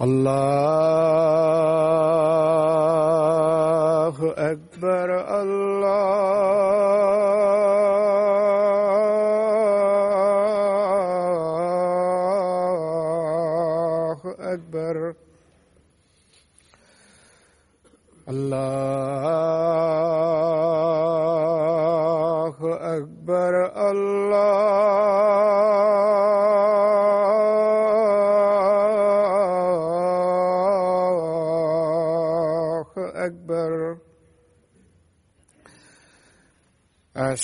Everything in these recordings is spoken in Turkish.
الله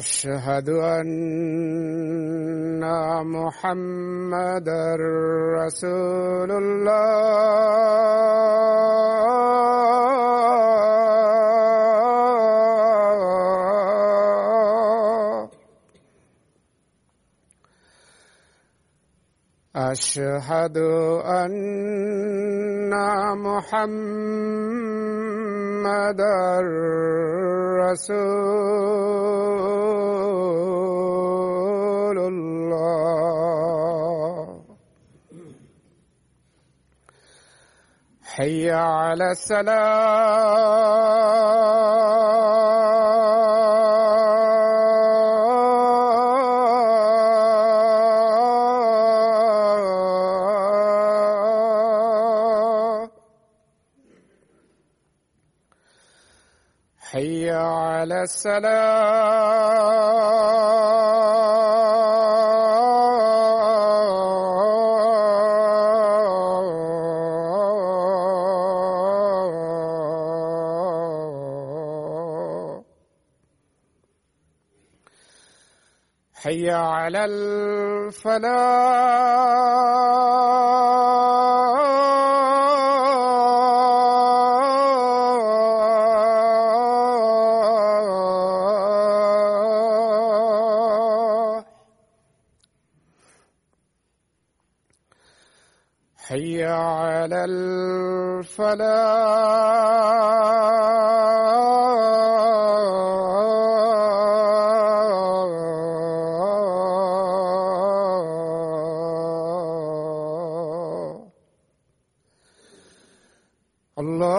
أشهد أن محمد رسول الله. أشهد أن محمد رسول الله. حي على السلام. على السلام. حي على الفلاح. على الفلاح الله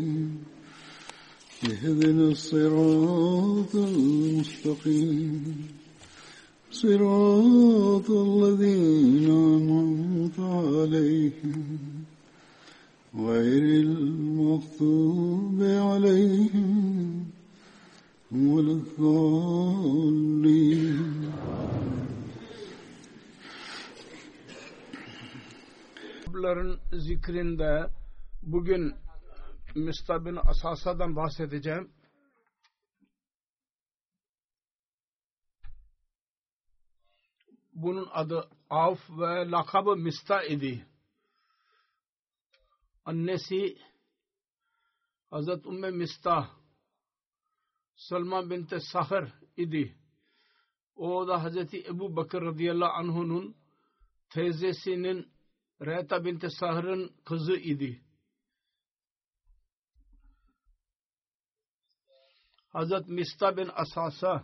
اهدنا الصراط المستقيم صراط الذين أنعمت عليهم غير المغضوب عليهم ولا الضالين Kitapların zikrinde bugün Müstab'ın Asasa'dan bahsedeceğim. Bunun adı Avf ve lakabı Mista idi. Annesi Hazret Umme Mista Salma bint Sahır idi. O da Hazreti Ebu Bakır radıyallahu anh'unun teyzesinin Rehta bint Sahır'ın kızı idi. Hazret Mista bin Asasa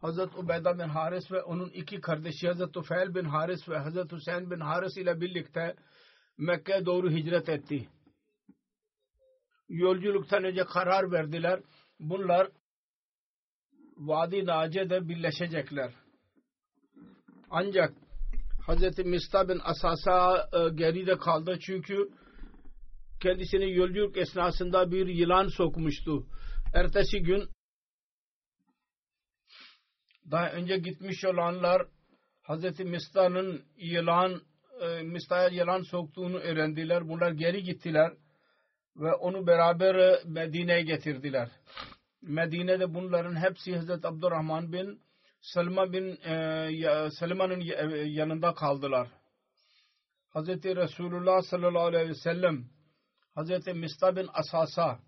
Hazret Ubeyda bin Haris ve onun iki kardeşi Hazret Ufeil bin Haris ve Hazret Hüseyin bin Haris ile birlikte Mekke'ye doğru hicret etti. Yolculuktan önce karar verdiler. Bunlar Vadi Nace'de birleşecekler. Ancak Hz. Mista bin Asasa e, geride kaldı çünkü kendisini yolculuk esnasında bir yılan sokmuştu. Ertesi gün daha önce gitmiş olanlar Hz. Mista'nın yılan e, Mista'ya yılan soktuğunu öğrendiler. Bunlar geri gittiler ve onu beraber e, Medine'ye getirdiler. Medine'de bunların hepsi Hz. Abdurrahman bin Selma bin e, Selma'nın yanında kaldılar. Hz. Resulullah sallallahu aleyhi ve sellem Hz. Mista bin Asasa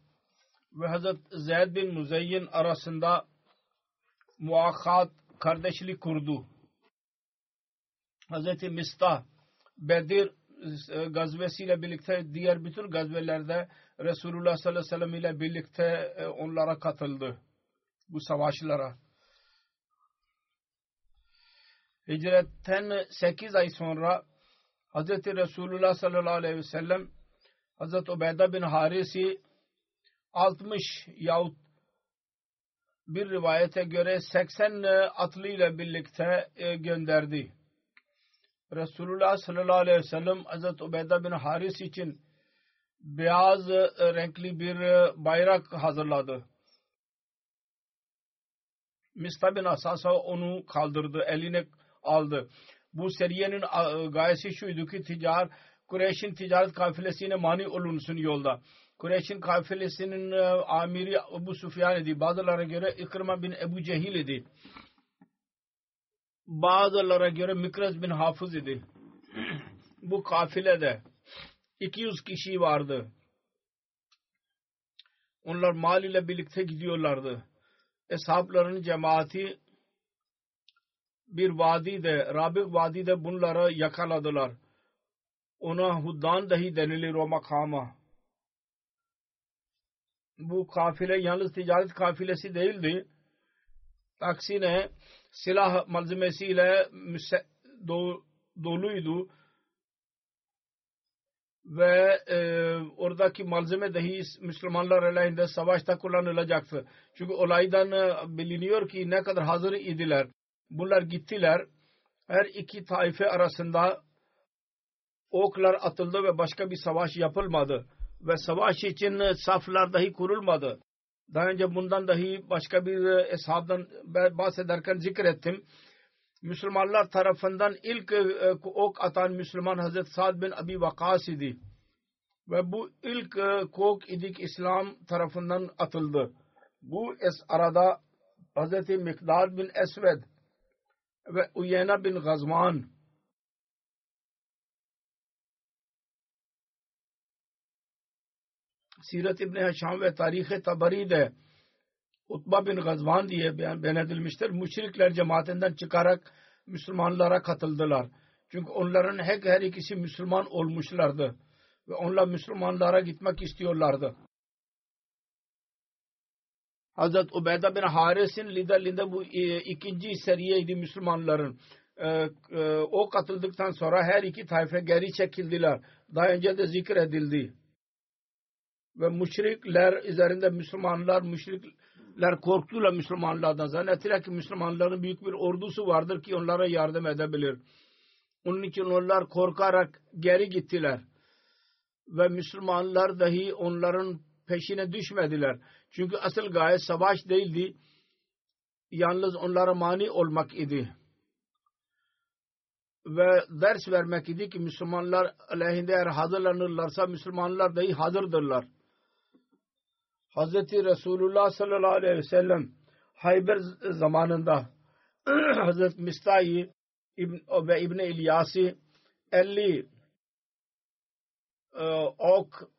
ve Hz. Zeyd bin Muzeyyin arasında muakkat kardeşlik kurdu. Hz. Mista Bedir gazvesiyle birlikte diğer bütün gazvelerde Resulullah sallallahu aleyhi ve sellem ile birlikte onlara katıldı. Bu savaşlara. Hicretten 8 ay sonra Hz. Resulullah sallallahu aleyhi ve sellem Hz. Ubeyda bin Haris'i 60 yahut bir rivayete göre 80 atlıyla birlikte gönderdi. Resulullah sallallahu aleyhi ve sellem Hz. Ubeyda bin Haris için beyaz renkli bir bayrak hazırladı. Mista bin Asasa onu kaldırdı, eline aldı. Bu seriyenin gayesi şuydu ki ticar, Kureyş'in ticaret kafilesine mani olunsun yolda. Kureyş'in kafilesinin amiri Ebu Sufyan idi. Bazılara göre İkrima bin Ebu Cehil idi. Bazılara göre Mikraz bin Hafız idi. Bu kafilede 200 kişi vardı. Onlar mal ile birlikte gidiyorlardı. Eshapların cemaati bir vadide, Rabik vadide bunları yakaladılar. Ona Huddan dahi denilir o makama. Bu kafile yalnız ticaret kafilesi değildi. Aksine silah malzemesiyle doluydu ve e, oradaki malzeme dahi Müslümanlar aleyhinde savaşta kullanılacaktı. Çünkü olaydan biliniyor ki ne kadar hazır idiler. Bunlar gittiler. Her iki taife arasında oklar atıldı ve başka bir savaş yapılmadı. Ve savaş için saflar dahi kurulmadı. Daha önce bundan dahi başka bir eshabdan bahsederken zikrettim. Müslümanlar tarafından ilk ok atan Müslüman Hazreti Sa'd bin Abi Vakas idi. Ve bu ilk ok idik İslam tarafından atıldı. Bu es arada Hazreti Mikdad bin Esved ve Uyena bin Gazman Sirat İbni Haşam ve Tarih-i Tabari'de Utba bin Gazvan diye beyan, edilmiştir. Müşrikler cemaatinden çıkarak Müslümanlara katıldılar. Çünkü onların her, her ikisi Müslüman olmuşlardı. Ve onlar Müslümanlara gitmek istiyorlardı. Hazret Ubeyda bin Haris'in liderliğinde bu e, ikinci seriyeydi Müslümanların. E, e, o katıldıktan sonra her iki tayfa geri çekildiler. Daha önce de zikredildi. Ve müşrikler üzerinde Müslümanlar, müşrikler korktular Müslümanlardan. Zannettiler ki Müslümanların büyük bir ordusu vardır ki onlara yardım edebilir. Onun için onlar korkarak geri gittiler. Ve Müslümanlar dahi onların peşine düşmediler. Çünkü asıl gaye savaş değildi. Yalnız onlara mani olmak idi. Ve ders vermek idi ki Müslümanlar aleyhinde eğer hazırlanırlarsa Müslümanlar dahi hazırdırlar. Hz. Resulullah sallallahu aleyhi ve sellem Hayber zamanında. Mista'yı İbn, ve İbni İlyas'ı 50 e, ok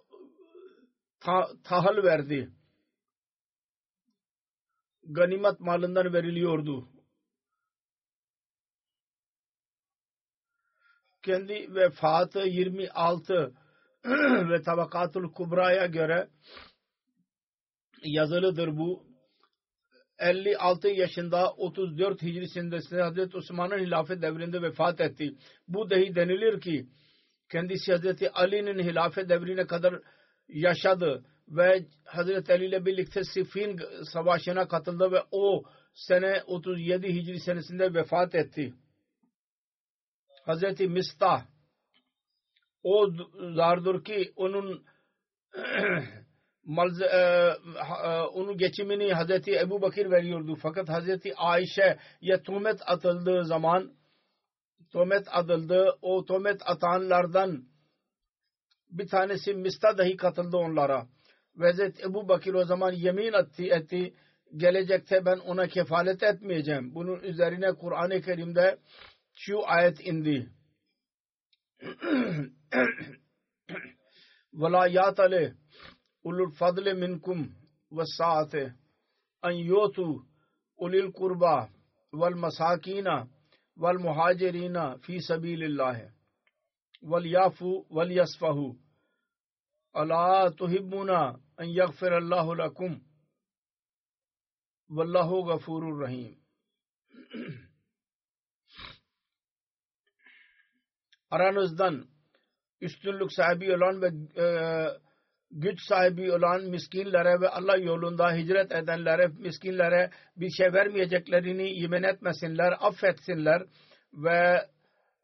ta, tahıl verdi. Ganimet malından veriliyordu. Kendi vefatı 26 ve Tabakatul Kubra'ya göre yazılıdır bu. 56 yaşında 34 Hicrisinde Hazreti Osman'ın hilafet devrinde vefat etti. Bu dahi denilir ki kendisi Hazreti Ali'nin hilafet devrine kadar yaşadı ve Hazreti Ali ile birlikte Siffin savaşına katıldı ve o sene 37 Hicri senesinde vefat etti. Hazreti Mistah o zardur ki onun malze, e, e, onun geçimini Hazreti Ebu Bakir veriyordu. Fakat Hazreti Ayşe'ye tuhmet atıldığı zaman tuhmet atıldı. O tuhmet atanlardan bir tanesi Mista dahi katıldı onlara. Ve Hazreti Ebu Bakir o zaman yemin etti, etti gelecekte ben ona kefalet etmeyeceğim. Bunun üzerine Kur'an-ı Kerim'de şu ayet indi. Velayat aleyh ulul fadle minkum ve saate en yotu ulil kurba vel masakina vel muhacirina fi sabilillah vel yafu vel yasfahu ala tuhibbuna en yaghfirallahu lakum vallahu gafurur rahim aranızdan üstünlük sahibi olan ve e, güç sahibi olan miskinlere ve Allah yolunda hicret edenlere, miskinlere bir şey vermeyeceklerini yemin etmesinler, affetsinler ve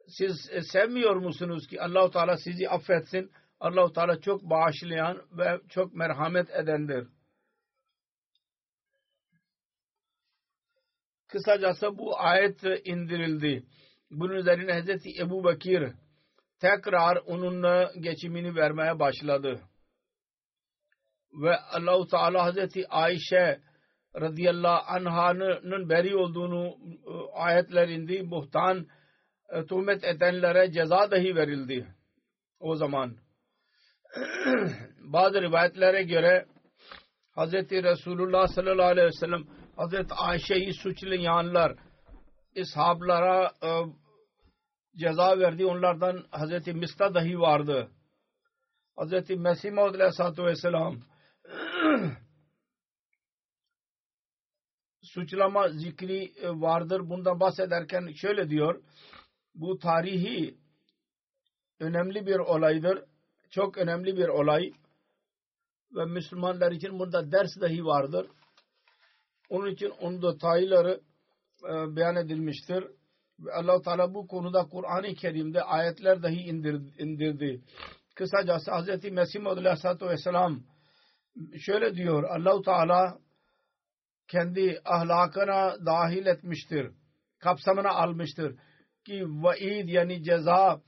siz sevmiyor musunuz ki Allahu Teala sizi affetsin? Allahu Teala çok bağışlayan ve çok merhamet edendir. Kısacası bu ayet indirildi. Bunun üzerine Hazreti Ebu Bakir tekrar onun geçimini vermeye başladı ve Allahu Teala Hazreti Ayşe radıyallahu anh'ın beri olduğunu e, ayetler indi. Buhtan e, tuhmet edenlere ceza dahi verildi. O zaman bazı rivayetlere göre Hazreti Resulullah sallallahu aleyhi ve sellem Hazreti Ayşe'yi suçlayanlar ishablara e, ceza verdi. Onlardan Hazreti Mista dahi vardı. Hazreti Mesih Maud aleyhissalatü vesselam suçlama zikri e, vardır. Bundan bahsederken şöyle diyor. Bu tarihi önemli bir olaydır. Çok önemli bir olay. Ve Müslümanlar için burada ders dahi vardır. Onun için onun detayları e, beyan edilmiştir. Ve allah Teala bu konuda Kur'an-ı Kerim'de ayetler dahi indirdi. Kısacası Hz. Mesih Aleyhisselatü Vesselam şöyle diyor Allahu Teala kendi ahlakına dahil etmiştir. Kapsamına almıştır ki vaid yani ceza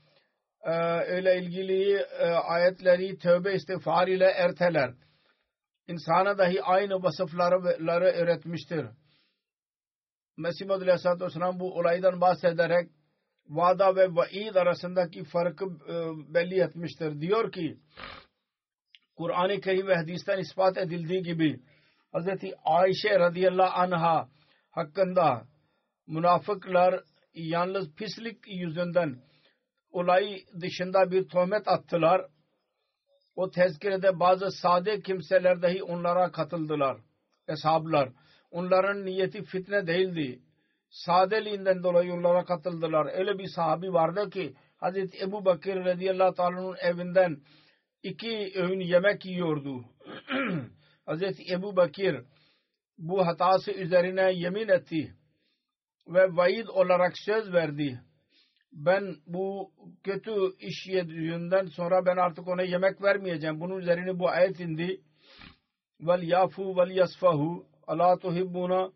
e, öyle ilgili e, ayetleri tövbe istiğfar ile erteler. İnsana dahi aynı vasıfları öğretmiştir. Mesih Madhu Aleyhisselatü Vesselam bu olaydan bahsederek vada ve vaid arasındaki farkı e, belli etmiştir. Diyor ki Kur'an-ı Kerim ve hadisten ispat edildiği gibi Hz. Ayşe radıyallahu anha hakkında münafıklar yalnız pislik yüzünden olay dışında bir tuhmet attılar. O tezkirede bazı sade kimseler dahi onlara katıldılar. Eshablar. Onların niyeti fitne değildi. Sadeliğinden dolayı onlara katıldılar. Öyle bir sahabi vardı ki Hazreti Ebu Bakır radıyallahu ta'ala'nın evinden iki öğün yemek yiyordu. Hazreti Ebu Bakır bu hatası üzerine yemin etti ve vaid olarak söz verdi. Ben bu kötü iş yüzünden sonra ben artık ona yemek vermeyeceğim. Bunun üzerine bu ayet indi. Vel yafu vel yasfahu ala tuhibbuna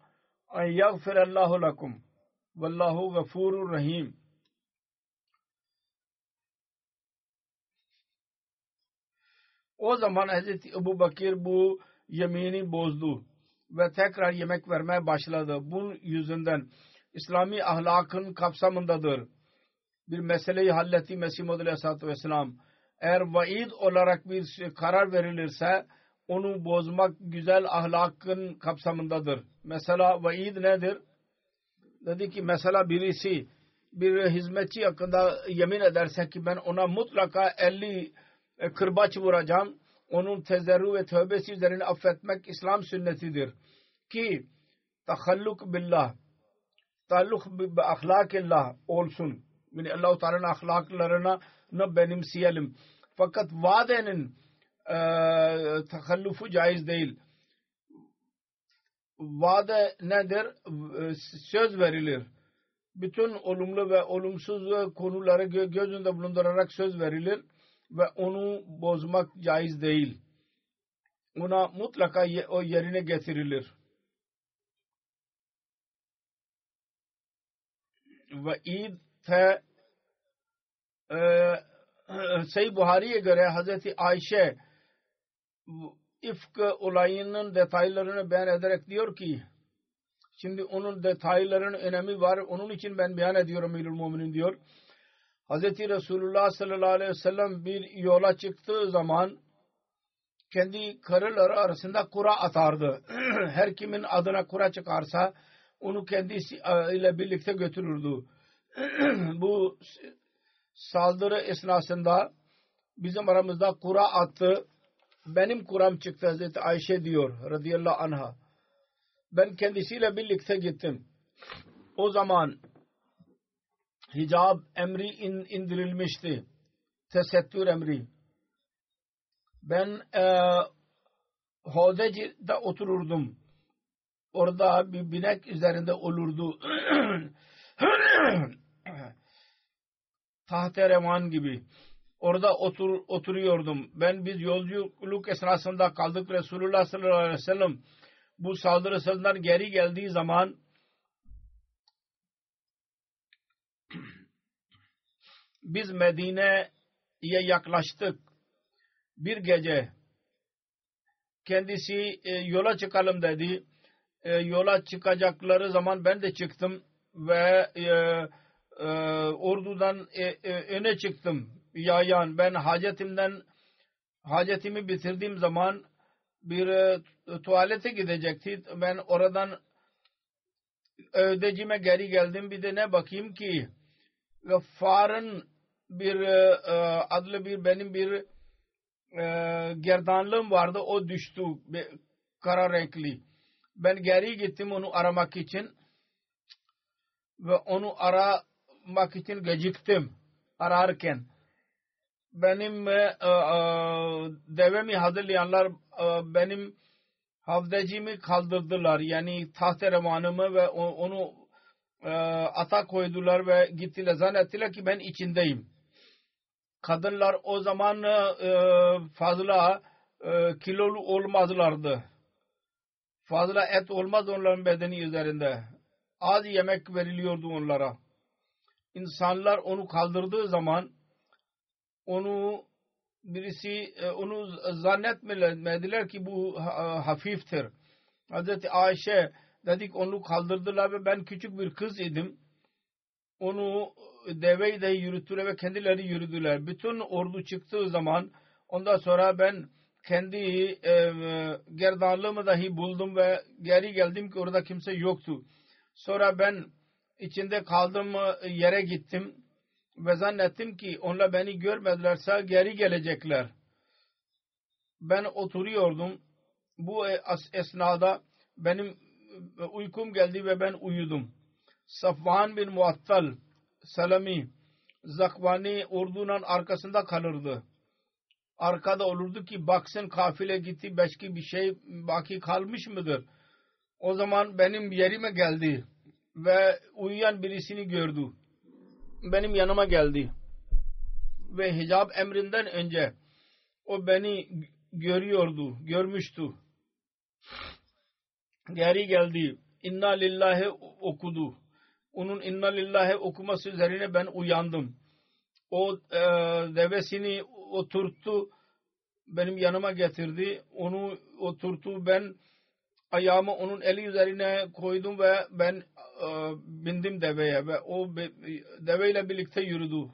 en yagfirallahu lakum. Vallahu gafurur rahim. O zaman Hazreti Ebu Bakir bu yemini bozdu ve tekrar yemek vermeye başladı. Bunun yüzünden İslami ahlakın kapsamındadır. Bir meseleyi halletti Mesih Muhammed Aleyhisselatü Vesselam. Eğer vaid olarak bir karar verilirse onu bozmak güzel ahlakın kapsamındadır. Mesela vaid nedir? Dedi ki mesela birisi bir hizmetçi hakkında yemin ederse ki ben ona mutlaka 50 kırbaç vuracağım. Onun tezerru ve tövbesi üzerine affetmek İslam sünnetidir. Ki tahalluk billah taalluk bi ahlakillah olsun. Yani Allah-u Teala'nın ahlaklarına benimseyelim. Fakat vadenin e, tahallufu caiz değil. Vade nedir? Söz verilir. Bütün olumlu ve olumsuz konuları göz önünde bulundurarak söz verilir ve onu bozmak caiz değil. Ona mutlaka o yerine getirilir. Ve id ise e, Seyyid Buhari'ye göre Hazreti Ayşe ifk olayının detaylarını beyan ederek diyor ki şimdi onun detaylarının önemi var onun için ben beyan ediyorum Eylül Muminin diyor Hazreti Resulullah sallallahu aleyhi ve sellem bir yola çıktığı zaman kendi karıları arasında kura atardı. Her kimin adına kura çıkarsa onu kendisi ile birlikte götürürdü. Bu saldırı esnasında bizim aramızda kura attı. Benim kuram çıktı Hazreti Ayşe diyor radıyallahu anha. Ben kendisiyle birlikte gittim. O zaman hicab emri in, indirilmişti. Tesettür emri. Ben e, Hodeci'de otururdum. Orada bir binek üzerinde olurdu. Tahte revan gibi. Orada otur, oturuyordum. Ben biz yolculuk esnasında kaldık. Resulullah sallallahu aleyhi ve sellem bu saldırısından geri geldiği zaman biz Medine'ye yaklaştık. Bir gece kendisi e, yola çıkalım dedi. E, yola çıkacakları zaman ben de çıktım ve e, e, ordudan e, e, öne çıktım. Yayan ben hacetimden hacetimi bitirdiğim zaman bir e, tuvalete gidecekti. Ben oradan ödecime geri geldim. Bir de ne bakayım ki Gaffar'ın bir e, e, adlı bir benim bir e, gerdanlığım vardı. O düştü. Kara renkli. Ben geri gittim onu aramak için ve onu aramak için geciktim ararken benim e, e, devemi hazırlayanlar e, benim havdecimi kaldırdılar. Yani tahte revanımı ve onu e, ata koydular ve gittiler. Zannettiler ki ben içindeyim. Kadınlar o zaman e, fazla e, kilolu olmazlardı. Fazla et olmaz onların bedeni üzerinde. Az yemek veriliyordu onlara. İnsanlar onu kaldırdığı zaman onu birisi onu zannetmediler ki bu hafiftir. Hazreti Ayşe dedik onu kaldırdılar ve ben küçük bir kız idim. Onu deveyi de yürüttüler ve kendileri yürüdüler. Bütün ordu çıktığı zaman ondan sonra ben kendi e, gerdanlığımı dahi buldum ve geri geldim ki orada kimse yoktu. Sonra ben içinde kaldığım yere gittim ve zannettim ki onlar beni görmedilerse geri gelecekler. Ben oturuyordum. Bu esnada benim uykum geldi ve ben uyudum. Safvan bin Muattal Salami Zakvani ordunun arkasında kalırdı. Arkada olurdu ki baksın kafile gitti başka bir şey baki kalmış mıdır? O zaman benim yerime geldi ve uyuyan birisini gördü. Benim yanıma geldi. Ve hicab emrinden önce o beni görüyordu, görmüştü. Geri geldi. İnna lillahi okudu. Onun inna lillahi okuması üzerine ben uyandım. O e, devesini oturttu. Benim yanıma getirdi. Onu oturttu. Ben ayağımı onun eli üzerine koydum ve ben e, bindim deveye ve o deveyle birlikte yürüdü.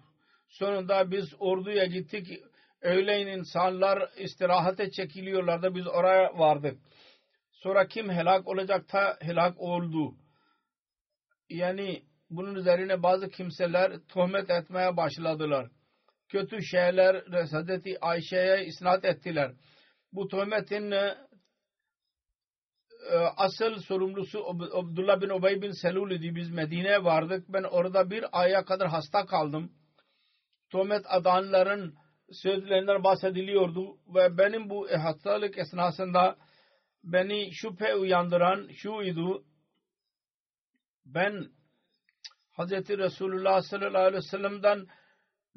Sonunda biz orduya gittik. Öğleyin insanlar istirahate çekiliyorlardı. Biz oraya vardık. Sonra kim helak olacaksa helak oldu. Yani bunun üzerine bazı kimseler tuhmet etmeye başladılar. Kötü şeyler Hazreti Ayşe'ye isnat ettiler. Bu tuhmetin e, asıl sorumlusu Abdullah bin Ubey bin Selul idi. Biz Medine'ye vardık. Ben orada bir aya kadar hasta kaldım. Tuhmet adanların sözlerinden bahsediliyordu ve benim bu hastalık esnasında beni şüphe uyandıran şuydu. Ben Hz. Resulullah sallallahu aleyhi ve sellem'den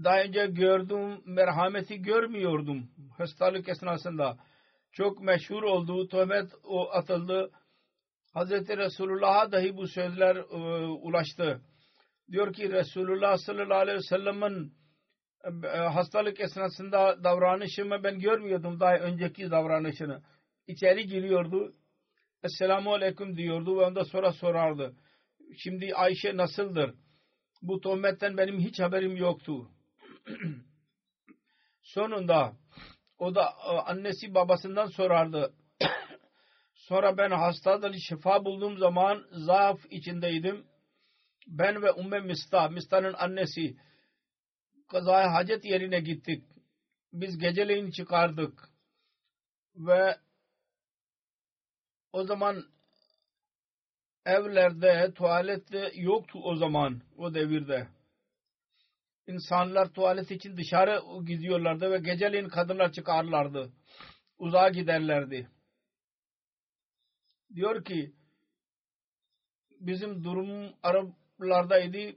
daha önce gördüğüm merhameti görmüyordum hastalık esnasında çok meşhur oldu. Tövmet o atıldı. Hazreti Resulullah'a dahi bu sözler e, ulaştı. Diyor ki Resulullah sallallahu aleyhi ve sellem'in e, hastalık esnasında davranışımı ben görmüyordum daha önceki davranışını. İçeri giriyordu. Esselamu aleyküm diyordu ve ondan sonra sorardı. Şimdi Ayşe nasıldır? Bu tuhmetten benim hiç haberim yoktu. Sonunda o da e, annesi babasından sorardı. Sonra ben hastadan şifa bulduğum zaman zaaf içindeydim. Ben ve Umme Mista, Mista'nın annesi kazaya hacet yerine gittik. Biz geceleyin çıkardık. Ve o zaman evlerde tuvalet yoktu o zaman o devirde insanlar tuvalet için dışarı gidiyorlardı ve geceleyin kadınlar çıkarlardı. Uzağa giderlerdi. Diyor ki bizim durum Araplardaydı.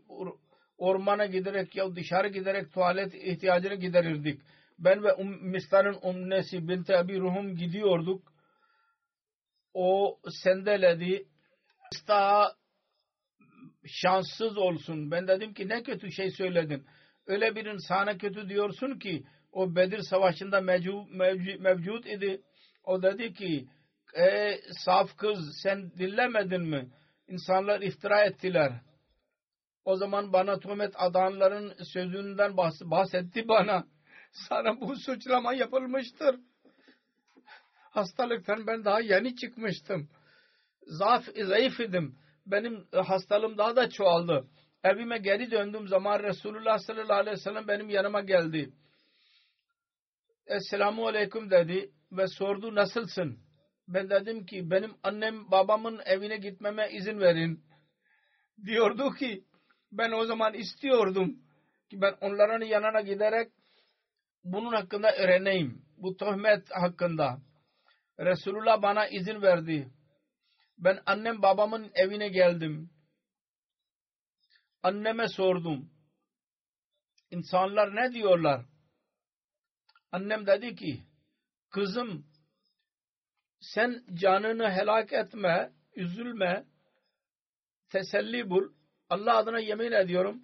Ormana giderek ya dışarı giderek tuvalet ihtiyacını giderirdik. Ben ve um, Mistar'ın umnesi Binti Abi Ruhum gidiyorduk. O sendeledi. Mista şanssız olsun. Ben dedim ki ne kötü şey söyledin öyle bir insana kötü diyorsun ki o Bedir Savaşı'nda mevcut, mevcut idi. O dedi ki ey saf kız sen dinlemedin mi? İnsanlar iftira ettiler. O zaman bana tuhmet adanların sözünden bahsetti bana. Sana bu suçlama yapılmıştır. Hastalıktan ben daha yeni çıkmıştım. Zaf, zayıf idim. Benim hastalığım daha da çoğaldı evime geri döndüğüm zaman Resulullah sallallahu aleyhi ve sellem benim yanıma geldi. Esselamu aleyküm dedi ve sordu nasılsın? Ben dedim ki benim annem babamın evine gitmeme izin verin. Diyordu ki ben o zaman istiyordum ki ben onların yanına giderek bunun hakkında öğreneyim. Bu töhmet hakkında. Resulullah bana izin verdi. Ben annem babamın evine geldim anneme sordum. İnsanlar ne diyorlar? Annem dedi ki kızım sen canını helak etme, üzülme, teselli bul. Allah adına yemin ediyorum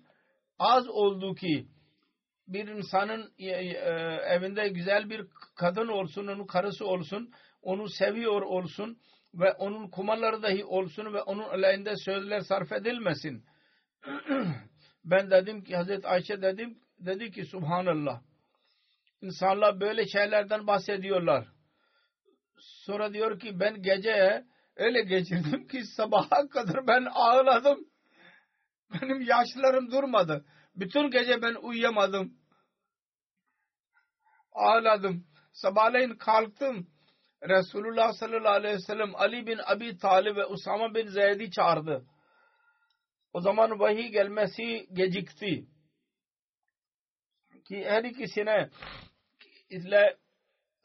az oldu ki bir insanın e, e, evinde güzel bir kadın olsun, onun karısı olsun, onu seviyor olsun ve onun kumarları dahi olsun ve onun aleyhinde sözler sarf edilmesin ben dedim ki Hazreti Ayşe dedim dedi ki Subhanallah insanlar böyle şeylerden bahsediyorlar. Sonra diyor ki ben gece öyle geçirdim ki sabaha kadar ben ağladım. Benim yaşlarım durmadı. Bütün gece ben uyuyamadım. Ağladım. Sabahleyin kalktım. Resulullah sallallahu aleyhi ve sellem Ali bin Abi Talib ve Usama bin Zeyd'i çağırdı. O zaman vahiy gelmesi gecikti. Ki her ikisine ile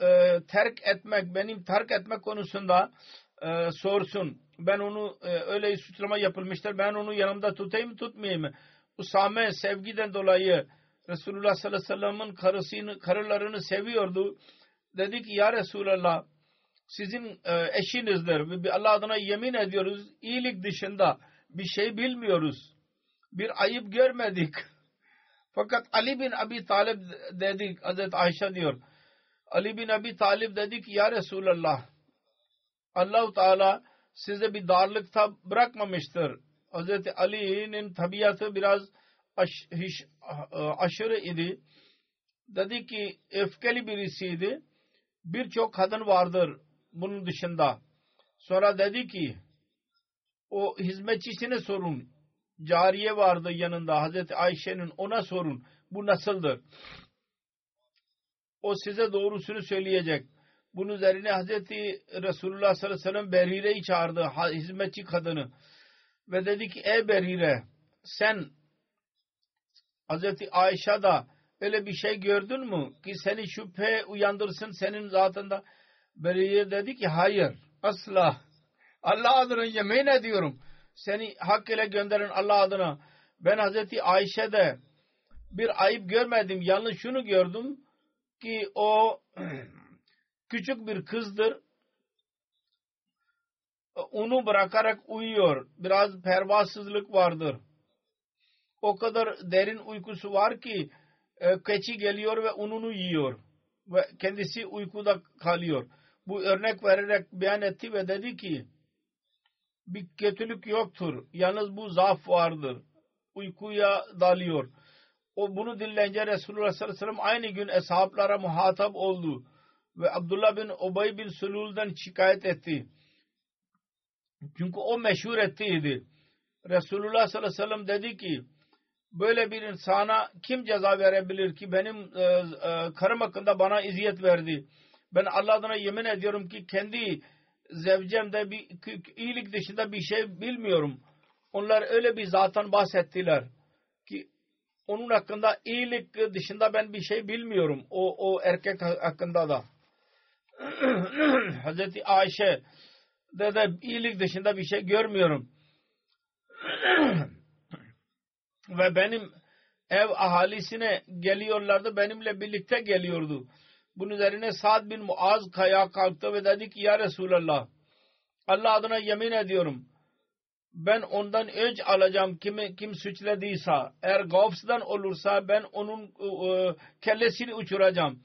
e, terk etmek, benim terk etmek konusunda e, sorsun. Ben onu e, öyle suçlama yapılmıştır. Ben onu yanımda tutayım tutmayayım mı? Usame sevgiden dolayı Resulullah sallallahu aleyhi ve sellem'in karısını, karılarını seviyordu. Dedi ki ya Resulallah sizin e, eşinizdir. Allah adına yemin ediyoruz iyilik dışında bir şey bilmiyoruz. Bir ayıp görmedik. Fakat Ali bin Abi Talib dedi Hazreti Ayşe diyor. Ali bin Abi Talib dedi ki ya Resulallah Allahu Teala size bir darlıkta bırakmamıştır. Hazreti Ali'nin tabiatı biraz aş, hiç, aşırı idi. Dedi ki öfkeli birisiydi. Birçok kadın vardır bunun dışında. Sonra dedi ki o hizmetçisine sorun. Cariye vardı yanında Hazreti Ayşe'nin ona sorun. Bu nasıldır? O size doğrusunu söyleyecek. Bunun üzerine Hazreti Resulullah sallallahu aleyhi ve sellem Berire'yi çağırdı. Hizmetçi kadını. Ve dedi ki ey Berire sen Hazreti Ayşe'da öyle bir şey gördün mü ki seni şüphe uyandırsın senin zatında? Berire dedi ki hayır asla. Allah adına yemin ediyorum. Seni hak ile gönderin Allah adına. Ben Hazreti Ayşe'de bir ayıp görmedim. Yalnız şunu gördüm ki o küçük bir kızdır. Onu bırakarak uyuyor. Biraz pervasızlık vardır. O kadar derin uykusu var ki e, keçi geliyor ve ununu yiyor. Ve kendisi uykuda kalıyor. Bu örnek vererek beyan etti ve dedi ki bir kötülük yoktur. Yalnız bu zaaf vardır. Uykuya dalıyor. O bunu dinleyince Resulullah sallallahu aleyhi ve sellem aynı gün eshablara muhatap oldu. Ve Abdullah bin Ubay bin Sulul'dan şikayet etti. Çünkü o meşhur ettiydi. Resulullah sallallahu aleyhi ve sellem dedi ki böyle bir insana kim ceza verebilir ki benim e, e, karım hakkında bana iziyet verdi. Ben Allah adına yemin ediyorum ki kendi zevcemde bir iyilik dışında bir şey bilmiyorum. Onlar öyle bir zaten bahsettiler ki onun hakkında iyilik dışında ben bir şey bilmiyorum. O, o erkek hakkında da. Hazreti Ayşe de, de iyilik dışında bir şey görmüyorum. Ve benim ev ahalisine geliyorlardı. Benimle birlikte geliyordu. Bunun üzerine Sa'd bin Muaz kaya kalktı ve dedi ki ya Resulallah Allah adına yemin ediyorum ben ondan öc alacağım kimi, kim suçladıysa eğer Gavs'dan olursa ben onun e, kellesini uçuracağım.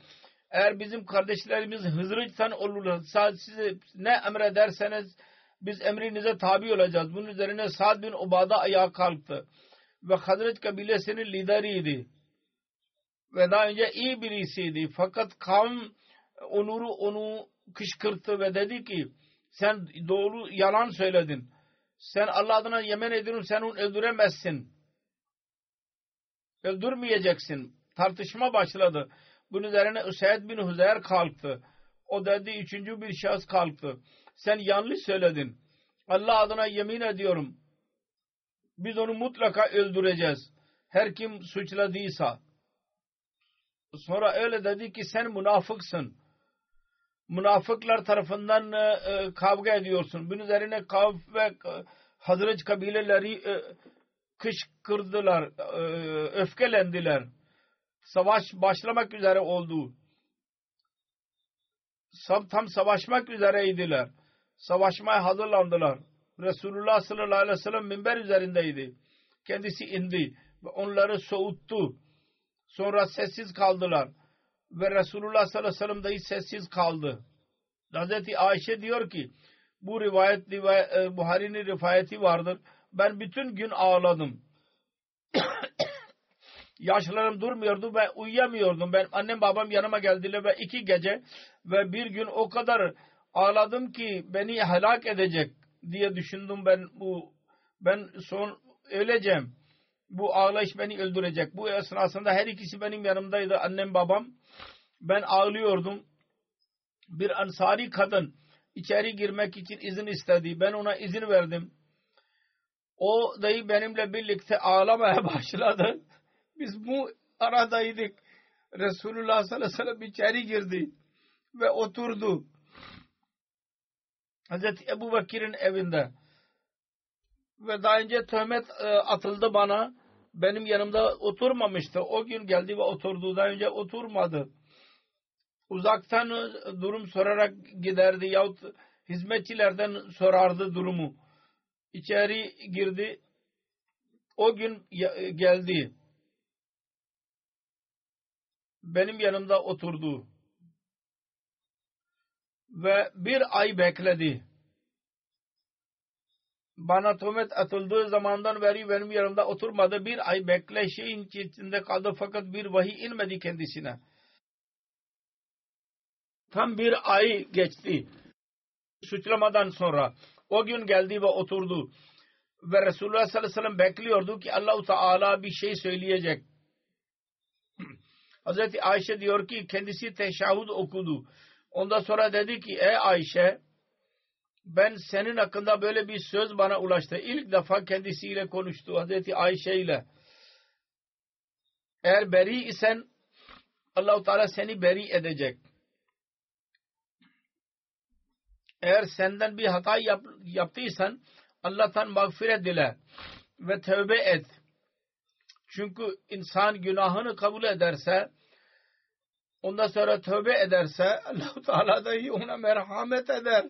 Eğer bizim kardeşlerimiz Hızrıç'tan olursa size ne emrederseniz biz emrinize tabi olacağız. Bunun üzerine Sa'd bin Ubada ayağa kalktı. Ve Hazret kabilesinin lideriydi ve daha önce iyi birisiydi. Fakat kavm onuru onu kışkırttı ve dedi ki sen doğru yalan söyledin. Sen Allah adına yemin ediyorum sen onu öldüremezsin. Öldürmeyeceksin. Tartışma başladı. Bunun üzerine Üseyd bin Hüzeyr kalktı. O dedi üçüncü bir şahıs kalktı. Sen yanlış söyledin. Allah adına yemin ediyorum. Biz onu mutlaka öldüreceğiz. Her kim suçladıysa. Sonra öyle dedi ki sen münafıksın. Münafıklar tarafından e, e, kavga ediyorsun. Bunun üzerine Kav ve e, Hazret kabileleri e, kışkırdılar, öfkelendiler. Savaş başlamak üzere oldu. Tam savaşmak üzereydiler. Savaşmaya hazırlandılar. Resulullah sallallahu aleyhi ve sellem minber üzerindeydi. Kendisi indi ve onları soğuttu Sonra sessiz kaldılar. Ve Resulullah sallallahu aleyhi ve sellem dahi sessiz kaldı. Hazreti Ayşe diyor ki bu rivayet, rivayet e, Buhari'nin rivayeti vardır. Ben bütün gün ağladım. Yaşlarım durmuyordu ve uyuyamıyordum. Ben annem babam yanıma geldiler ve iki gece ve bir gün o kadar ağladım ki beni helak edecek diye düşündüm ben bu ben son öleceğim. Bu ağlayış beni öldürecek. Bu esnasında her ikisi benim yanımdaydı. Annem babam. Ben ağlıyordum. Bir ansari kadın içeri girmek için izin istedi. Ben ona izin verdim. O dayı benimle birlikte ağlamaya başladı. Biz bu aradaydık. Resulullah sallallahu aleyhi ve sellem içeri girdi ve oturdu. Hazreti Ebu Bakir'in evinde ve daha önce töhmet e, atıldı bana. Benim yanımda oturmamıştı. O gün geldi ve oturdu. Daha önce oturmadı. Uzaktan e, durum sorarak giderdi yahut hizmetçilerden sorardı durumu. İçeri girdi. O gün e, geldi. Benim yanımda oturdu. Ve bir ay bekledi bana tuhmet atıldığı zamandan beri benim yanımda oturmadı. Bir ay bekleşin içinde kaldı fakat bir vahiy inmedi kendisine. Tam bir ay geçti. Suçlamadan sonra o gün geldi ve oturdu. Ve Resulullah sallallahu aleyhi ve sellem bekliyordu ki Allahu Teala bir şey söyleyecek. Hazreti Ayşe diyor ki kendisi teşahhud okudu. Ondan sonra dedi ki ey Ayşe ben senin hakkında böyle bir söz bana ulaştı. İlk defa kendisiyle konuştu Hazreti Ayşe ile. Eğer beri isen Allahu Teala seni beri edecek. Eğer senden bir hata yap, yaptıysan Allah'tan mağfiret dile ve tövbe et. Çünkü insan günahını kabul ederse ondan sonra tövbe ederse Allah-u Teala da ona merhamet eder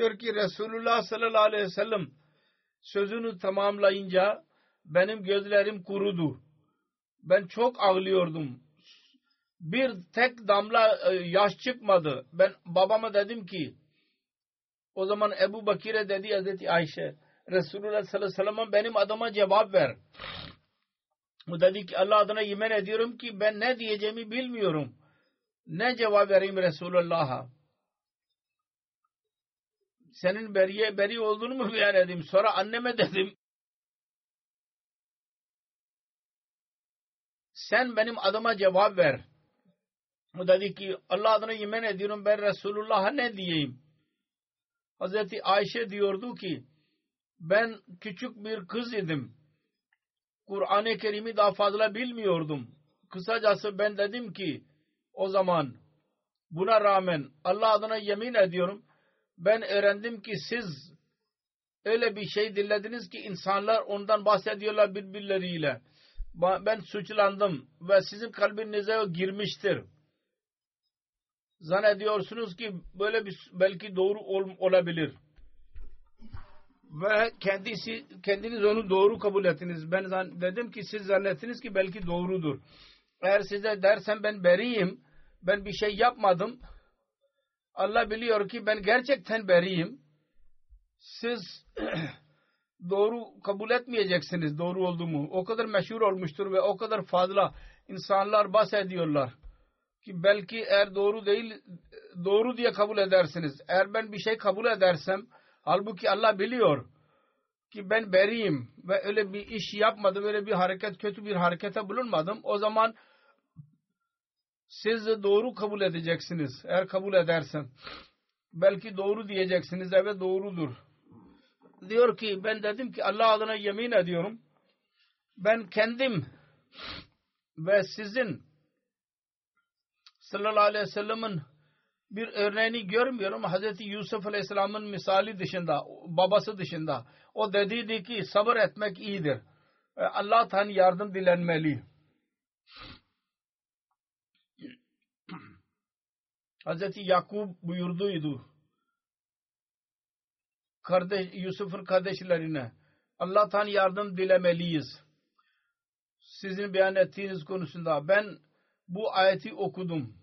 diyor ki Resulullah sallallahu aleyhi ve sellem sözünü tamamlayınca benim gözlerim kurudu. Ben çok ağlıyordum. Bir tek damla e, yaş çıkmadı. Ben babama dedim ki o zaman Ebu Bakir'e dedi Hazreti Ayşe Resulullah sallallahu aleyhi ve sellem benim adıma cevap ver. O dedi ki Allah adına yemin ediyorum ki ben ne diyeceğimi bilmiyorum. Ne cevap vereyim Resulullah'a? Senin beriye beri olduğunu mu beyan edeyim? Sonra anneme dedim. Sen benim adıma cevap ver. O dedi ki Allah adına yemin ediyorum ben Resulullah'a ne diyeyim? Hazreti Ayşe diyordu ki ben küçük bir kız idim. Kur'an-ı Kerim'i daha fazla bilmiyordum. Kısacası ben dedim ki o zaman buna rağmen Allah adına yemin ediyorum ben öğrendim ki siz öyle bir şey dinlediniz ki insanlar ondan bahsediyorlar birbirleriyle. Ben suçlandım ve sizin kalbinize o girmiştir. Zannediyorsunuz ki böyle bir belki doğru ol, olabilir. Ve kendisi kendiniz onu doğru kabul ettiniz. Ben dedim ki siz zannettiniz ki belki doğrudur. Eğer size dersem ben beriyim, ben bir şey yapmadım Allah biliyor ki ben gerçekten beriyim. Siz doğru kabul etmeyeceksiniz doğru olduğumu. O kadar meşhur olmuştur ve o kadar fazla insanlar bahsediyorlar. Ki belki eğer doğru değil doğru diye kabul edersiniz. Eğer ben bir şey kabul edersem halbuki Allah biliyor ki ben beriyim ve öyle bir iş yapmadım, öyle bir hareket, kötü bir harekete bulunmadım. O zaman siz doğru kabul edeceksiniz. Eğer kabul edersen. Belki doğru diyeceksiniz. Evet doğrudur. Diyor ki ben dedim ki Allah adına yemin ediyorum. Ben kendim ve sizin sallallahu aleyhi ve sellem'in bir örneğini görmüyorum. Hazreti Yusuf Aleyhisselam'ın misali dışında, babası dışında. O dediydi ki sabır etmek iyidir. Allah'tan yardım dilenmeli. Hazreti Yakub buyurduydu. Kardeş, Yusuf'un kardeşlerine Allah'tan yardım dilemeliyiz. Sizin beyan ettiğiniz konusunda ben bu ayeti okudum.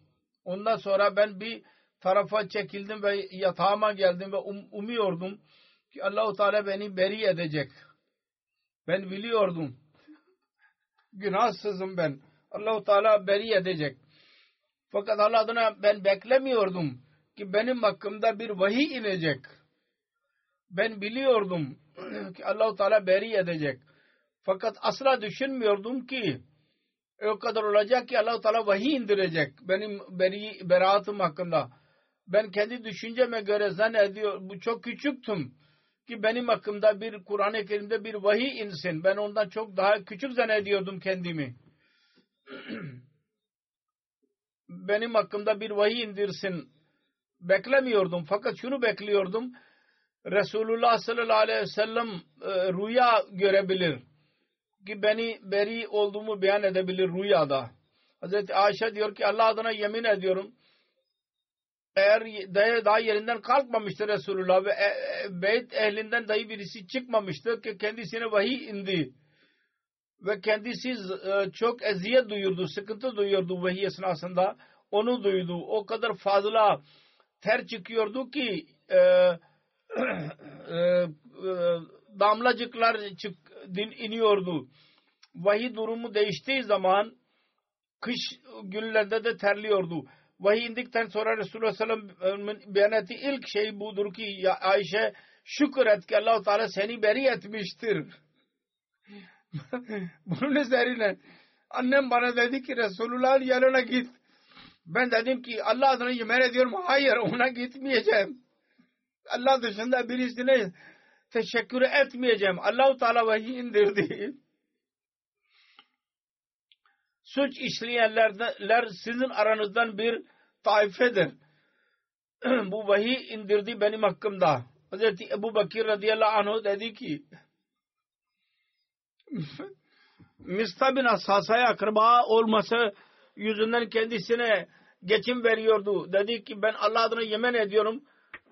Ondan sonra ben bir tarafa çekildim ve yatağıma geldim ve um, umuyordum ki Allahu Teala beni beri edecek. Ben biliyordum. Günahsızım ben. Allahu Teala beri edecek. Fakat Allah adına ben beklemiyordum ki benim hakkımda bir vahiy inecek. Ben biliyordum ki Allahu Teala beri edecek. Fakat asla düşünmüyordum ki o kadar olacak ki Allah-u Teala vahiy indirecek benim beri, beraatım hakkında. Ben kendi düşünceme göre zannediyor, bu çok küçüktüm ki benim hakkımda bir Kur'an-ı Kerim'de bir vahiy insin. Ben ondan çok daha küçük zannediyordum kendimi. benim hakkımda bir vahiy indirsin. Beklemiyordum fakat şunu bekliyordum. Resulullah sallallahu aleyhi ve sellem e, rüya görebilir ki beni beri olduğumu beyan edebilir rüyada. Hazreti Ayşe diyor ki Allah adına yemin ediyorum eğer daha yerinden kalkmamıştır Resulullah ve e, e, beyt ehlinden dahi birisi çıkmamıştır ki kendisine vahiy indi ve kendisi e, çok eziyet duyurdu, sıkıntı duyuyordu vahiy esnasında. Onu duydu. O kadar fazla ter çıkıyordu ki e, e, e, damlacıklar çık, din iniyordu. Vahiy durumu değiştiği zaman kış günlerde de terliyordu. Vahiy indikten sonra Resulullah sallallahu aleyhi ve sellem beyan ilk şey budur ki Ayşe şükür et ki allah Teala seni beri etmiştir. Bunun üzerine annem bana dedi ki Resulullah'ın yanına git. Ben dedim ki Allah adına yemin ediyorum hayır ona gitmeyeceğim. Allah dışında birisine teşekkür etmeyeceğim. Allahu Teala vahiy indirdi. Suç işleyenler sizin aranızdan bir taifedir. Bu vahiy indirdi benim hakkımda. Hazreti Ebu Bakir radıyallahu anh dedi ki Mista bin Asasa'ya akraba olması yüzünden kendisine geçim veriyordu. Dedi ki ben Allah adına yemin ediyorum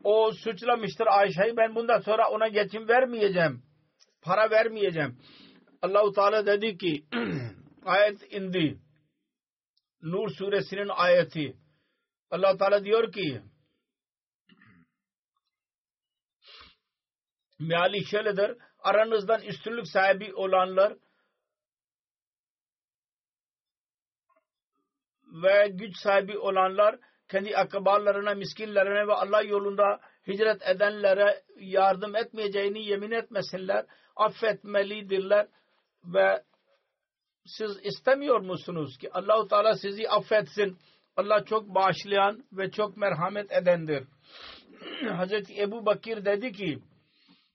o suçlamıştır Ayşe'yi ben bundan sonra ona geçim vermeyeceğim. Para vermeyeceğim. Allahu Teala dedi ki ayet indi. Nur suresinin ayeti. Allah Teala diyor ki meali şöyledir. Aranızdan üstünlük sahibi olanlar ve güç sahibi olanlar kendi akrabalarına, miskinlerine ve Allah yolunda hicret edenlere yardım etmeyeceğini yemin etmesinler. Affetmelidirler ve siz istemiyor musunuz ki Allahu Teala sizi affetsin? Allah çok bağışlayan ve çok merhamet edendir. Hazreti Ebu Bakir dedi ki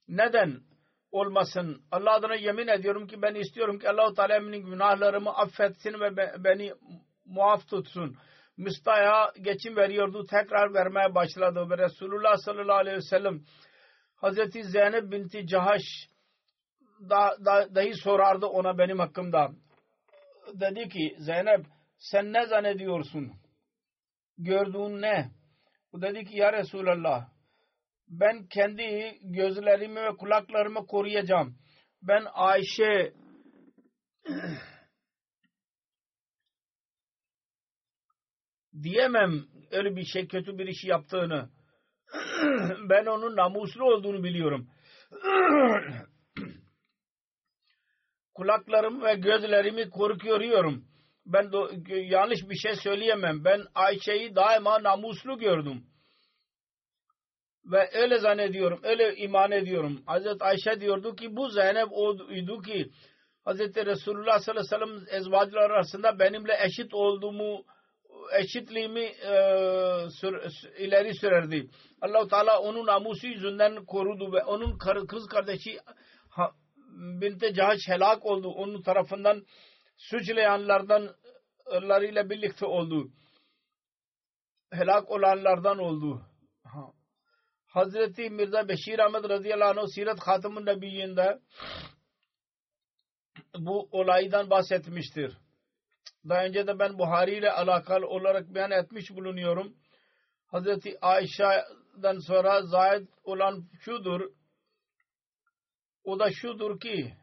neden olmasın? Allah adına yemin ediyorum ki ben istiyorum ki Allahu Teala benim günahlarımı affetsin ve beni muaf tutsun. Musta'ya geçim veriyordu. Tekrar vermeye başladı ve Resulullah sallallahu aleyhi ve sellem Hazreti Zeynep binti Cahaş da, da, dahi sorardı ona benim hakkımda. Dedi ki Zeynep sen ne zannediyorsun? Gördüğün ne? O dedi ki ya Resulallah ben kendi gözlerimi ve kulaklarımı koruyacağım. Ben Ayşe diyemem öyle bir şey kötü bir iş yaptığını. ben onun namuslu olduğunu biliyorum. Kulaklarım ve gözlerimi korkuyorum. Ben yanlış bir şey söyleyemem. Ben Ayşe'yi daima namuslu gördüm. Ve öyle zannediyorum, öyle iman ediyorum. Hazreti Ayşe diyordu ki bu Zeynep oydu ki Hazreti Resulullah sallallahu aleyhi ve sellem ezvacılar arasında benimle eşit olduğumu eşitliğimi e, sür, ileri sürerdi. Allahu Teala onun namusu yüzünden korudu ve onun kar, kız kardeşi Binte Cahaş helak oldu. Onun tarafından suçlayanlardan ile birlikte oldu. Helak olanlardan oldu. Ha. Hazreti Mirza Beşir Ahmet radıyallahu anh Sirat Hatamın Nebiyyinde bu olaydan bahsetmiştir. Daha önce de ben Buhari ile alakalı olarak beyan etmiş bulunuyorum. Hazreti Ayşe'den sonra zayid olan şudur. O da şudur ki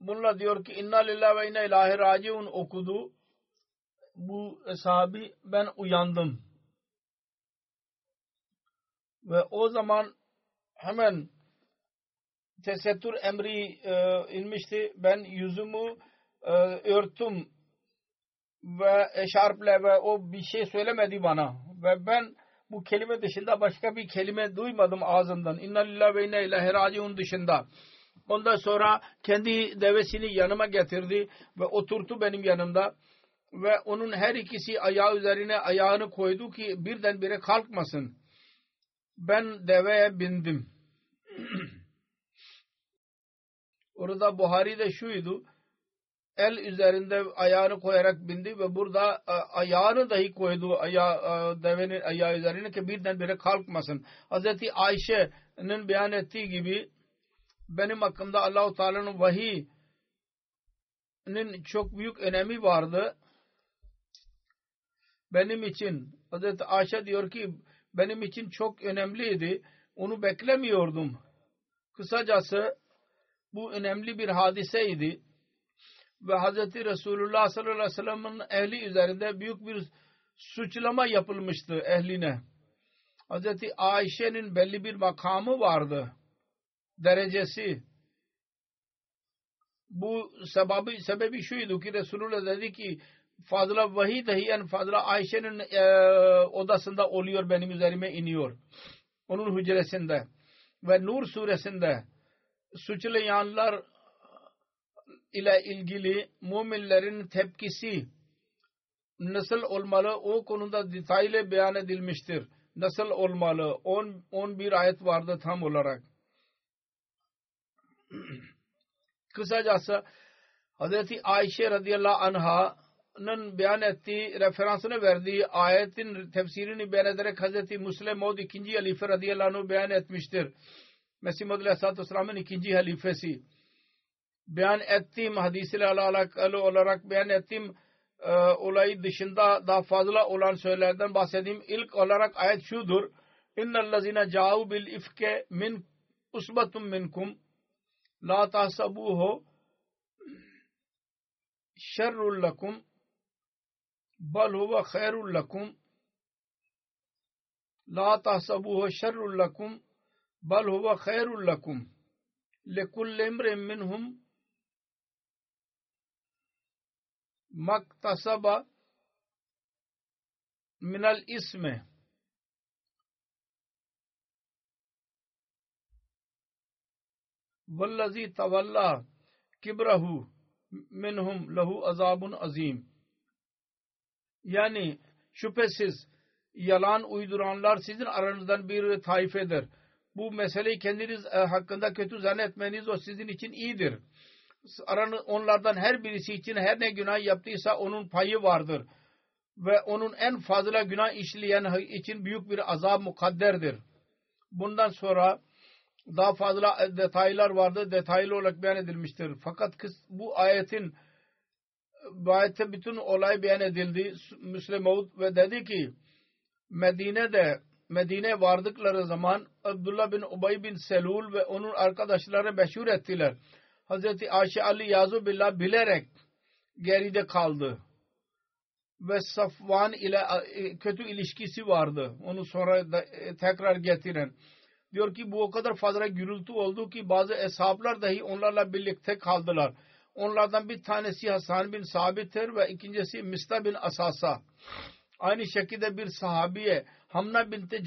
bununla diyor ki inna lillahi ve inna ilahi raciun okudu. Bu sahabi ben uyandım. Ve o zaman hemen tesettür emri e, inmişti. Ben yüzümü e, örttüm ve eşarple ve o bir şey söylemedi bana ve ben bu kelime dışında başka bir kelime duymadım ağzından. İnna lillahi ve inna ilahi raciun dışında. Ondan sonra kendi devesini yanıma getirdi ve oturttu benim yanımda ve onun her ikisi ayağı üzerine ayağını koydu ki birdenbire kalkmasın. Ben deveye bindim. Orada Buhari'de şuydu. El üzerinde ayağını koyarak bindi ve burada e, ayağını dahi koydu ayağı, e, devenin ayağı üzerine ki birdenbire kalkmasın. Hazreti Ayşe'nin beyan ettiği gibi benim hakkımda Allahu Teala'nın vahiyinin çok büyük önemi vardı. Benim için Hazreti Ayşe diyor ki benim için çok önemliydi. Onu beklemiyordum. Kısacası bu önemli bir hadiseydi. Ve Hz. Resulullah sallallahu aleyhi ve sellem'in ehli üzerinde büyük bir suçlama yapılmıştı ehline. Hz. Ayşe'nin belli bir makamı vardı. Derecesi. Bu sebebi, sebebi şuydu ki Resulullah dedi ki fazla vahiy dahi fazla Ayşe'nin e, odasında oluyor benim üzerime iniyor. Onun hücresinde ve Nur suresinde suçlayanlar ile ilgili müminlerin tepkisi nasıl olmalı o konuda detaylı beyan edilmiştir. Nasıl olmalı? 10 11 ayet vardı tam olarak. Kısacası Hz. Ayşe radıyallahu anha'nın beyan ettiği, referansını verdiği ayetin tefsirini beyan ederek Hz. Müslim Maud ikinci halife radıyallahu anh'ı beyan etmiştir. Mesih Maud aleyhissalatü vesselamın ikinci halifesi. Beyan ettiğim hadisiyle alakalı olarak beyan ettiğim e, olayı dışında daha fazla olan söylerden bahsedeyim. İlk olarak ayet şudur. İnnellezine ca'u bil ifke min usbatun minkum la tahsabuhu şerrul lekum بل ہوا خیر القم لا تحسب ہو شر القم بل ہوا خیر القم لکل امر منہم مکتصب من الاسم والذی طول کبرہ منہم لہو عذاب عظیم yani şüphesiz yalan uyduranlar sizin aranızdan bir taifedir. Bu meseleyi kendiniz e, hakkında kötü zannetmeniz o sizin için iyidir. Aranı, onlardan her birisi için her ne günah yaptıysa onun payı vardır. Ve onun en fazla günah işleyen için büyük bir azap mukadderdir. Bundan sonra daha fazla detaylar vardı. Detaylı olarak beyan edilmiştir. Fakat bu ayetin bu ayette bütün olay beyan edildi. Müslim ve dedi ki Medine'de Medine vardıkları zaman Abdullah bin Ubay bin Selul ve onun arkadaşları meşhur ettiler. Hazreti Ayşe Ali Yazu Billah bilerek geride kaldı. Ve Safvan ile e, kötü ilişkisi vardı. Onu sonra da, e, tekrar getiren. Diyor ki bu o kadar fazla gürültü oldu ki bazı eshaplar dahi onlarla birlikte kaldılar. Onlardan bir tanesi Hasan bin Sabit'tir ve ikincisi Mista bin Asasa. Aynı şekilde bir sahabiye Hamna binti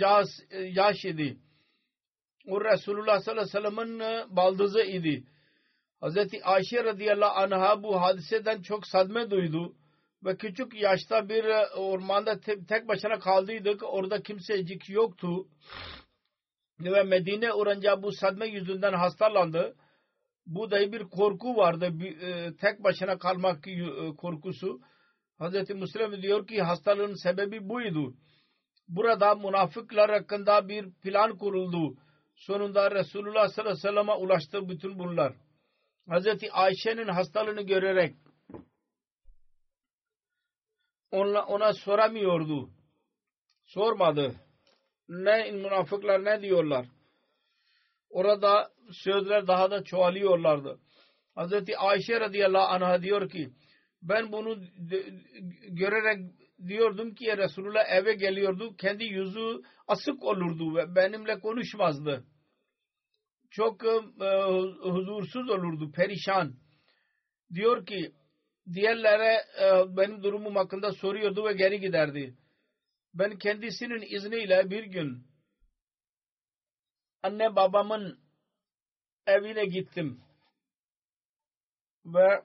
e, Yaş idi. O Resulullah sallallahu aleyhi ve sellem'in baldızı idi. Hazreti Ayşe radıyallahu anh'a bu hadiseden çok sadme duydu ve küçük yaşta bir e, ormanda tek başına kaldıydık. Orada kimsecik yoktu. Ve Medine uğrunca bu sadme yüzünden hastalandı. Bu da bir korku vardı. Bir, e, tek başına kalmak e, korkusu. Hazreti Müslim diyor ki hastalığın sebebi buydu. Burada münafıklar hakkında bir plan kuruldu. Sonunda Resulullah sallallahu aleyhi ve sellem'e ulaştı bütün bunlar. Hazreti Ayşe'nin hastalığını görerek ona, ona soramıyordu. Sormadı. Ne münafıklar ne diyorlar. Orada sözler daha da çoğalıyorlardı. Hazreti Ayşe radıyallahu anh'a diyor ki ben bunu görerek diyordum ki Resulullah eve geliyordu. Kendi yüzü asık olurdu ve benimle konuşmazdı çok e, huzursuz olurdu, perişan. Diyor ki diğerlere e, benim durumum hakkında soruyordu ve geri giderdi. Ben kendisinin izniyle bir gün anne babamın evine gittim. Ve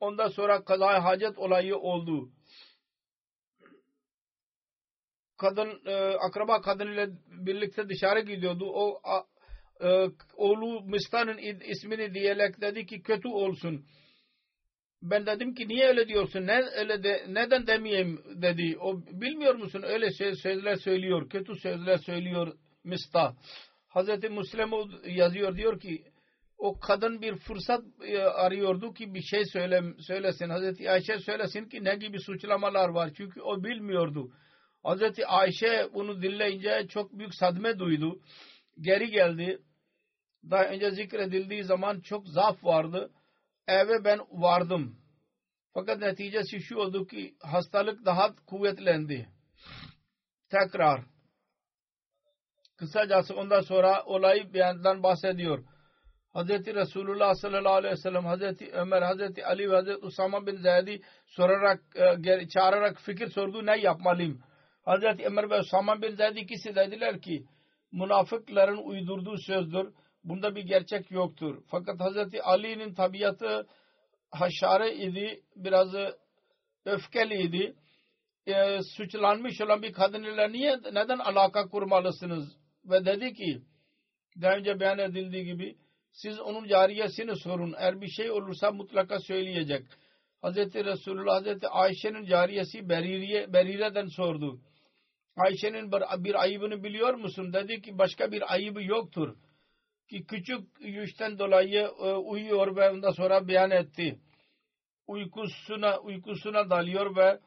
ondan sonra kaza hacet olayı oldu. Kadın, e, akraba kadın ile birlikte dışarı gidiyordu. O e, oğlu Mista'nın ismini diyerek dedi ki kötü olsun. Ben dedim ki niye öyle diyorsun? Ne, öyle de, neden demeyeyim dedi. O bilmiyor musun? Öyle şey, sözler söylüyor. Kötü sözler söylüyor Mista. Hazreti Müslim yazıyor diyor ki o kadın bir fırsat e, arıyordu ki bir şey söyle, söylesin. Hazreti Ayşe söylesin ki ne gibi suçlamalar var. Çünkü o bilmiyordu. Hazreti Ayşe bunu dinleyince çok büyük sadme duydu. Geri geldi. Daha önce zikredildiği zaman çok zaaf vardı. Eve ben vardım. Fakat neticesi şu oldu ki hastalık daha kuvvetlendi. Tekrar. Kısacası ondan sonra olayı beyandan bahsediyor. Hazreti Resulullah sallallahu aleyhi ve sellem, Hazreti Ömer, Hazreti Ali ve Hazreti Usama bin Zeydi sorarak, e, çağırarak fikir sordu ne yapmalıyım. Hazreti Ömer ve Usama bin Zeydi ikisi dediler ki münafıkların uydurduğu sözdür. Bunda bir gerçek yoktur. Fakat Hazreti Ali'nin tabiatı haşare idi, biraz öfkeliydi. E, suçlanmış olan bir kadın ile niye, neden alaka kurmalısınız? Ve dedi ki, daha önce beyan edildiği gibi, siz onun cariyesini sorun. Eğer bir şey olursa mutlaka söyleyecek. Hz. Resulullah Hz. Ayşe'nin cariyesi Beririye, Berire'den sordu. Ayşe'nin bir ayıbını biliyor musun? Dedi ki başka bir ayıbı yoktur. Ki küçük yüzden dolayı e, uyuyor ve ondan sonra beyan etti. Uykusuna, uykusuna dalıyor ve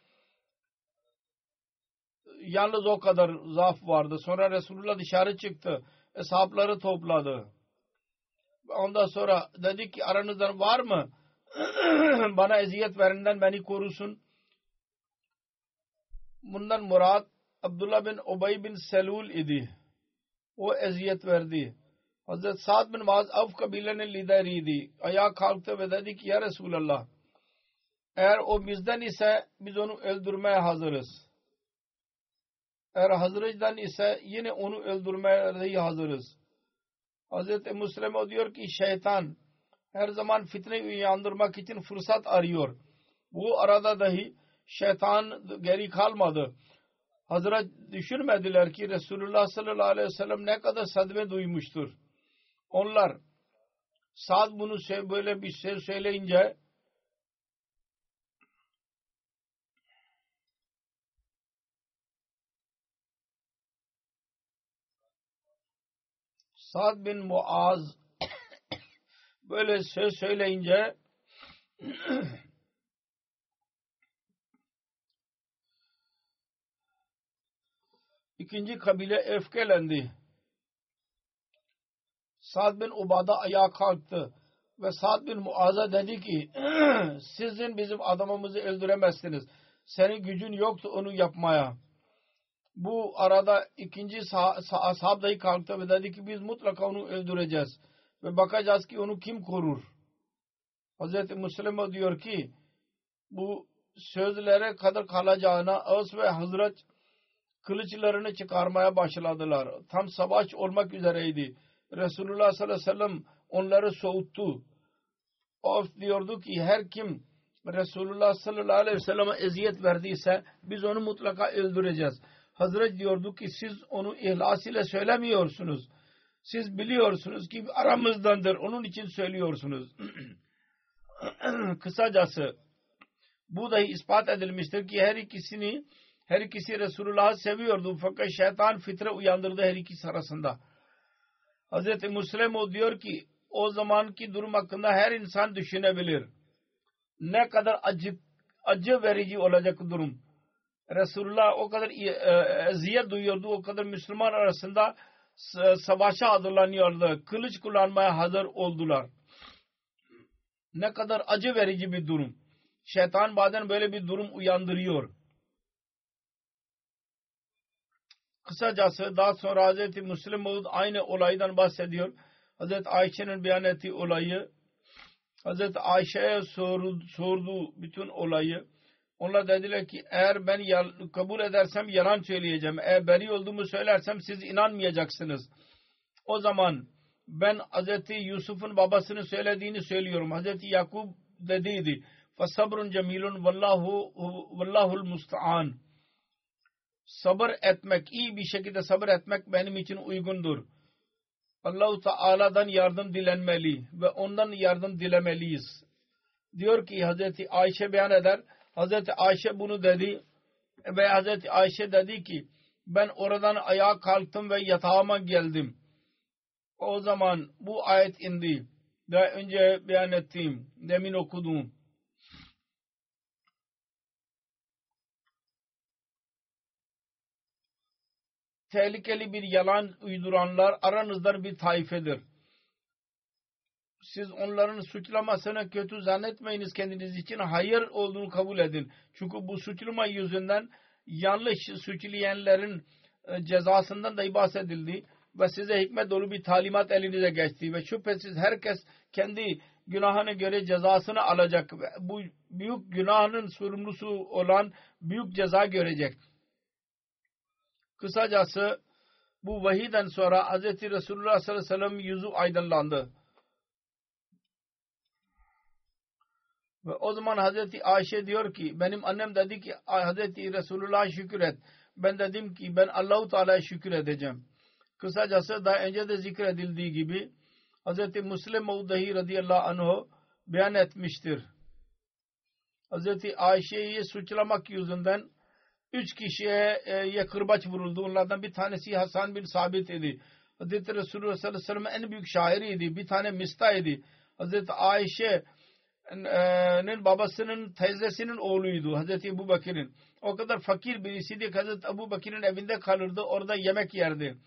yalnız o kadar zaaf vardı. Sonra Resulullah dışarı çıktı. Hesapları topladı Ondan sonra dedi ki aranızdan var mı? Bana eziyet verenden beni korusun. Bundan Murat Abdullah bin Ubay bin Selul idi. O eziyet verdi. Hazret Sa'd bin Muaz Avf kabilenin lideriydi. Ayağa kalktı ve dedi ki ya Resulallah eğer o bizden ise biz onu öldürmeye hazırız. Eğer Hazret'den ise yine onu öldürmeye hazırız. Hazreti Müslim diyor ki şeytan her zaman fitne uyandırmak için fırsat arıyor. Bu arada dahi şeytan geri kalmadı. Hazret düşünmediler ki Resulullah sallallahu aleyhi ve sellem ne kadar sadme duymuştur. Onlar Sad bunu böyle bir şey söyleyince Sad bin Muaz böyle söz söyleyince ikinci kabile öfkelendi. Sad bin Ubada ayağa kalktı ve Sad bin Muaz'a dedi ki sizin bizim adamımızı öldüremezsiniz. Senin gücün yoktu onu yapmaya bu arada ikinci ashab dahi kalktı ve dedi ki biz mutlaka onu öldüreceğiz. Ve bakacağız ki onu kim korur. Hz. Müslim diyor ki bu sözlere kadar kalacağına Ağız ve Hazret kılıçlarını çıkarmaya başladılar. Tam savaş olmak üzereydi. Resulullah sallallahu aleyhi ve sellem onları soğuttu. Of diyordu ki her kim Resulullah sallallahu aleyhi ve selleme eziyet verdiyse biz onu mutlaka öldüreceğiz. Hazret diyordu ki siz onu ihlas ile söylemiyorsunuz. Siz biliyorsunuz ki aramızdandır. Onun için söylüyorsunuz. Kısacası bu da ispat edilmiştir ki her ikisini her ikisi Resulullah'ı seviyordu fakat şeytan fitre uyandırdı her ikisi arasında. Hz. Müslim o diyor ki o zamanki durum hakkında her insan düşünebilir. Ne kadar acı, acı verici olacak durum. Resulullah o kadar e, eziyet duyuyordu. O kadar Müslüman arasında savaşa hazırlanıyordu. Kılıç kullanmaya hazır oldular. Ne kadar acı verici bir durum. Şeytan bazen böyle bir durum uyandırıyor. Kısacası daha sonra Hz. Müslim Maud aynı olaydan bahsediyor. Hz. Ayşe'nin beyan ettiği olayı Hazreti Ayşe'ye sordu, sordu bütün olayı. Onlar dediler ki eğer ben kabul edersem yalan söyleyeceğim. Eğer beri olduğumu söylersem siz inanmayacaksınız. O zaman ben Hz. Yusuf'un babasının söylediğini söylüyorum. Hz. Yakub dediydi. Fasabrun cemilun vallahu vallahul musta'an. Sabır etmek, iyi bir şekilde sabır etmek benim için uygundur. Allahu Teala'dan yardım dilenmeli ve ondan yardım dilemeliyiz. Diyor ki Hazreti Ayşe beyan eder Hazreti Ayşe bunu dedi ve Hazreti Ayşe dedi ki ben oradan ayağa kalktım ve yatağıma geldim. O zaman bu ayet indi. Daha önce beyan ettiğim, demin okudum. Tehlikeli bir yalan uyduranlar aranızda bir taifedir. Siz onların suçlamasını kötü zannetmeyiniz kendiniz için. Hayır olduğunu kabul edin. Çünkü bu suçlama yüzünden yanlış suçlayanların e, cezasından da bahsedildi ve size hikmet dolu bir talimat elinize geçti ve şüphesiz herkes kendi günahına göre cezasını alacak. Bu büyük günahının sorumlusu olan büyük ceza görecek. Kısacası bu vahiden sonra Hz. Resulullah sallallahu aleyhi ve sellem yüzü aydınlandı. Ve o zaman Hazreti Ayşe diyor ki benim annem dedi ki Hazreti Resulullah şükür et. Ben dedim ki ben Allahu Teala'ya şükür edeceğim. Kısacası daha önce de zikredildiği gibi Hazreti Müslim Mevdahi radıyallahu anh beyan etmiştir. Hazreti Ayşe'yi suçlamak yüzünden üç kişiye e, kırbaç vuruldu. Onlardan bir tanesi Hasan bin Sabit idi. Hazreti Resulullah sallallahu aleyhi ve sellem en büyük şairiydi. Bir tane Mista idi. Hazreti Ayşe nin babasının teyzesinin oğluydu Hazreti Ebu Bakir'in. O kadar fakir birisiydi ki Hazreti Ebu Bakir'in evinde kalırdı. Orada yemek yerdi.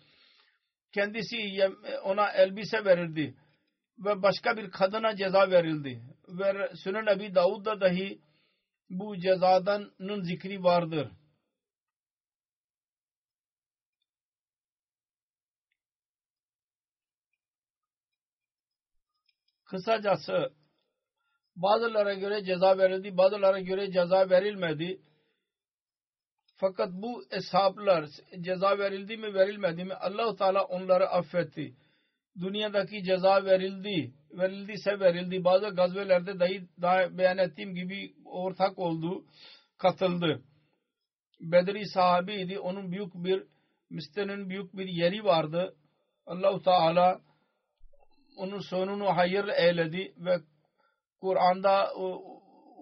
Kendisi ona elbise verirdi. Ve başka bir kadına ceza verildi. Ve Sünen Ebi Davud'da dahi bu cezadanın zikri vardır. Kısacası bazılara göre ceza verildi, bazılara göre ceza verilmedi. Fakat bu eshaplar ceza verildi mi verilmedi mi Allahu Teala onları affetti. Dünyadaki ceza verildi, verildiyse verildi. Bazı gazvelerde dahi daha beyan ettiğim gibi ortak oldu, katıldı. Bedri sahabiydi. Onun büyük bir Müstenin büyük bir yeri vardı. Allahu Teala onun sonunu hayır eyledi ve Kur'an'da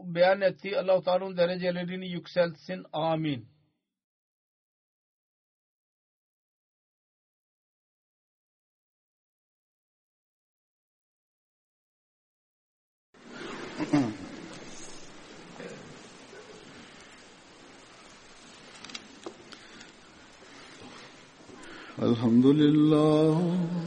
beyan ettiği Allah-u Teala'nın derecelerini yükseltsin. Amin. Elhamdülillah.